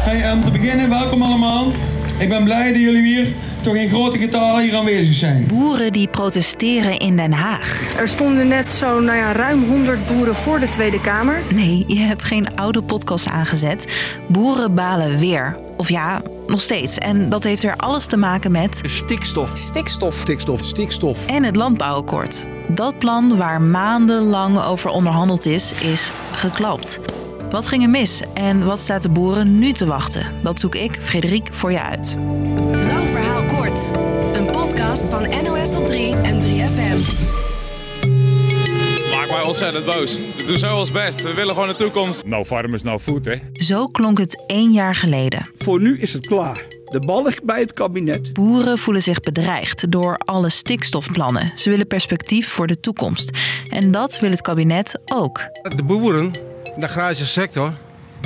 Hey, om te beginnen, welkom allemaal. Ik ben blij dat jullie hier toch in grote getalen hier aanwezig zijn. Boeren die protesteren in Den Haag. Er stonden net zo nou ja, ruim 100 boeren voor de Tweede Kamer. Nee, je hebt geen oude podcast aangezet. Boeren balen weer. Of ja, nog steeds. En dat heeft er alles te maken met Stikstof. Stikstof. Stikstof. Stikstof. en het landbouwakkoord. Dat plan waar maandenlang over onderhandeld is, is geklapt. Wat ging er mis en wat staat de boeren nu te wachten? Dat zoek ik, Frederik, voor je uit. Lang verhaal kort. Een podcast van NOS op 3 en 3FM. Maakt mij ontzettend boos. We doen zo ons best. We willen gewoon een toekomst. No farmers, no food, hè? Zo klonk het één jaar geleden. Voor nu is het klaar. De bal ligt bij het kabinet. Boeren voelen zich bedreigd door alle stikstofplannen. Ze willen perspectief voor de toekomst. En dat wil het kabinet ook. De boeren, de agrarische sector,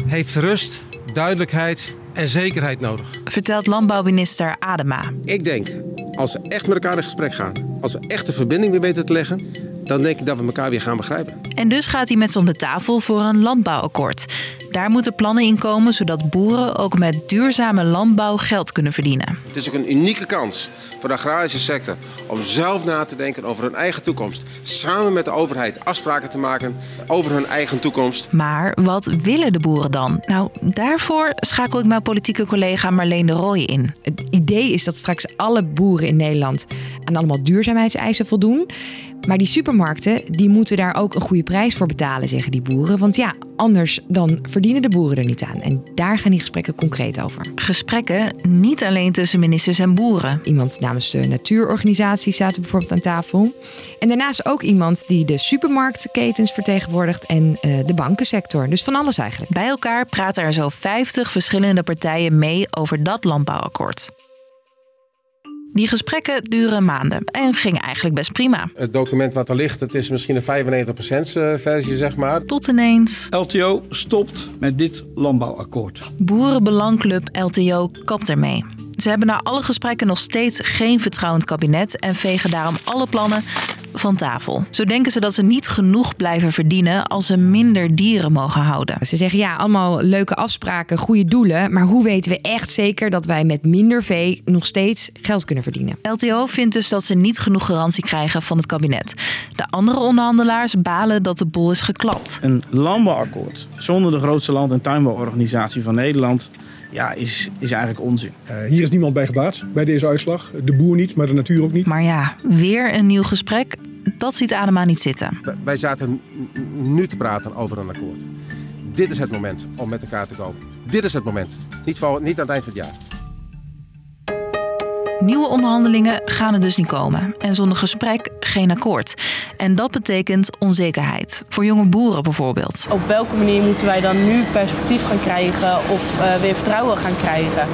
heeft rust, duidelijkheid en zekerheid nodig. Vertelt landbouwminister Adema. Ik denk, als we echt met elkaar in gesprek gaan, als we echt de verbinding weer weten te leggen, dan denk ik dat we elkaar weer gaan begrijpen. En dus gaat hij met ze om de tafel voor een landbouwakkoord. Daar moeten plannen in komen zodat boeren ook met duurzame landbouw geld kunnen verdienen. Het is ook een unieke kans voor de agrarische sector om zelf na te denken over hun eigen toekomst. Samen met de overheid afspraken te maken over hun eigen toekomst. Maar wat willen de boeren dan? Nou, daarvoor schakel ik mijn politieke collega Marleen de Rooij in. Het idee is dat straks alle boeren in Nederland aan allemaal duurzaamheidseisen voldoen. Maar die supermarkten die moeten daar ook een goede prijs voor betalen, zeggen die boeren. Want ja, anders dan verdienen de boeren er niet aan. En daar gaan die gesprekken concreet over. Gesprekken niet alleen tussen ministers en boeren. Iemand namens de natuurorganisaties zaten bijvoorbeeld aan tafel. En daarnaast ook iemand die de supermarktketens vertegenwoordigt en eh, de bankensector. Dus van alles eigenlijk. Bij elkaar praten er zo 50 verschillende partijen mee over dat landbouwakkoord. Die gesprekken duren maanden en gingen eigenlijk best prima. Het document wat er ligt, het is misschien een 95% versie, zeg maar. Tot ineens LTO stopt met dit landbouwakkoord. Boerenbelangclub LTO kapt ermee. Ze hebben na alle gesprekken nog steeds geen vertrouwend kabinet en vegen daarom alle plannen van tafel. Zo denken ze dat ze niet genoeg blijven verdienen als ze minder dieren mogen houden. Ze zeggen ja, allemaal leuke afspraken, goede doelen. Maar hoe weten we echt zeker dat wij met minder vee nog steeds geld kunnen verdienen? LTO vindt dus dat ze niet genoeg garantie krijgen van het kabinet. De andere onderhandelaars balen dat de boel is geklapt. Een landbouwakkoord zonder de grootste land- en tuinbouworganisatie van Nederland ja, is, is eigenlijk onzin. Uh, hier is niemand bij gebaat bij deze uitslag. De boer niet, maar de natuur ook niet. Maar ja, weer een nieuw gesprek. Dat ziet Adema niet zitten. Wij zaten nu te praten over een akkoord. Dit is het moment om met elkaar te komen. Dit is het moment. Niet, voor, niet aan het eind van het jaar. Nieuwe onderhandelingen gaan er dus niet komen. En zonder gesprek geen akkoord. En dat betekent onzekerheid. Voor jonge boeren bijvoorbeeld. Op welke manier moeten wij dan nu perspectief gaan krijgen of uh, weer vertrouwen gaan krijgen?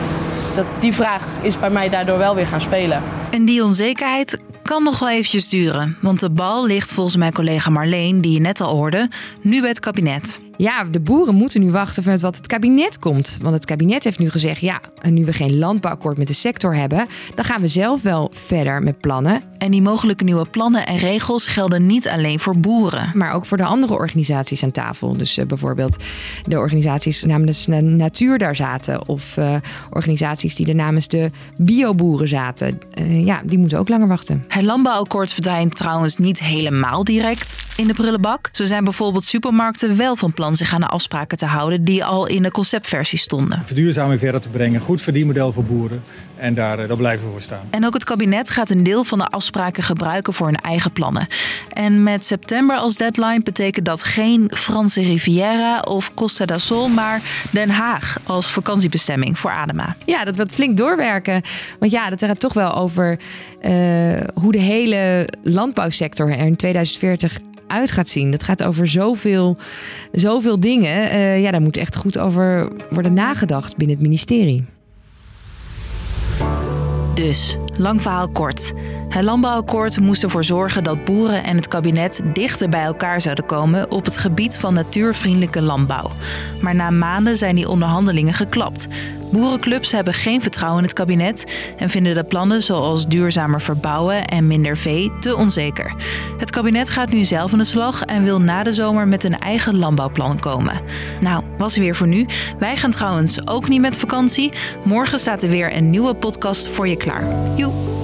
Dat, die vraag is bij mij daardoor wel weer gaan spelen. En die onzekerheid kan nog wel eventjes duren. Want de bal ligt volgens mijn collega Marleen, die je net al hoorde, nu bij het kabinet. Ja, de boeren moeten nu wachten vanuit wat het kabinet komt. Want het kabinet heeft nu gezegd: ja, nu we geen landbouwakkoord met de sector hebben, dan gaan we zelf wel verder met plannen. En die mogelijke nieuwe plannen en regels gelden niet alleen voor boeren, maar ook voor de andere organisaties aan tafel. Dus uh, bijvoorbeeld de organisaties namens de natuur daar zaten, of uh, organisaties die er namens de bioboeren zaten. Uh, ja, die moeten ook langer wachten. Het landbouwakkoord verdwijnt trouwens niet helemaal direct in de prullenbak. Zo zijn bijvoorbeeld supermarkten wel van plan zich aan de afspraken te houden die al in de conceptversie stonden. Verduurzaming verder te brengen, goed verdienmodel voor boeren en daar, daar blijven we voor staan. En ook het kabinet gaat een deel van de afspraken gebruiken voor hun eigen plannen. En met september als deadline betekent dat geen Franse Riviera of Costa del Sol, maar Den Haag als vakantiebestemming voor Adema. Ja, dat wordt flink doorwerken. Want ja, dat gaat toch wel over uh, hoe de hele landbouwsector er in 2040 uit gaat zien. Dat gaat over zoveel, zoveel dingen. Uh, ja, daar moet echt goed over worden nagedacht binnen het ministerie. Dus, lang verhaal kort. Het landbouwakkoord moest ervoor zorgen dat boeren en het kabinet dichter bij elkaar zouden komen op het gebied van natuurvriendelijke landbouw. Maar na maanden zijn die onderhandelingen geklapt. Boerenclubs hebben geen vertrouwen in het kabinet en vinden de plannen zoals duurzamer verbouwen en minder vee te onzeker. Het kabinet gaat nu zelf aan de slag en wil na de zomer met een eigen landbouwplan komen. Nou, was weer voor nu. Wij gaan trouwens ook niet met vakantie. Morgen staat er weer een nieuwe podcast voor je klaar. Joe!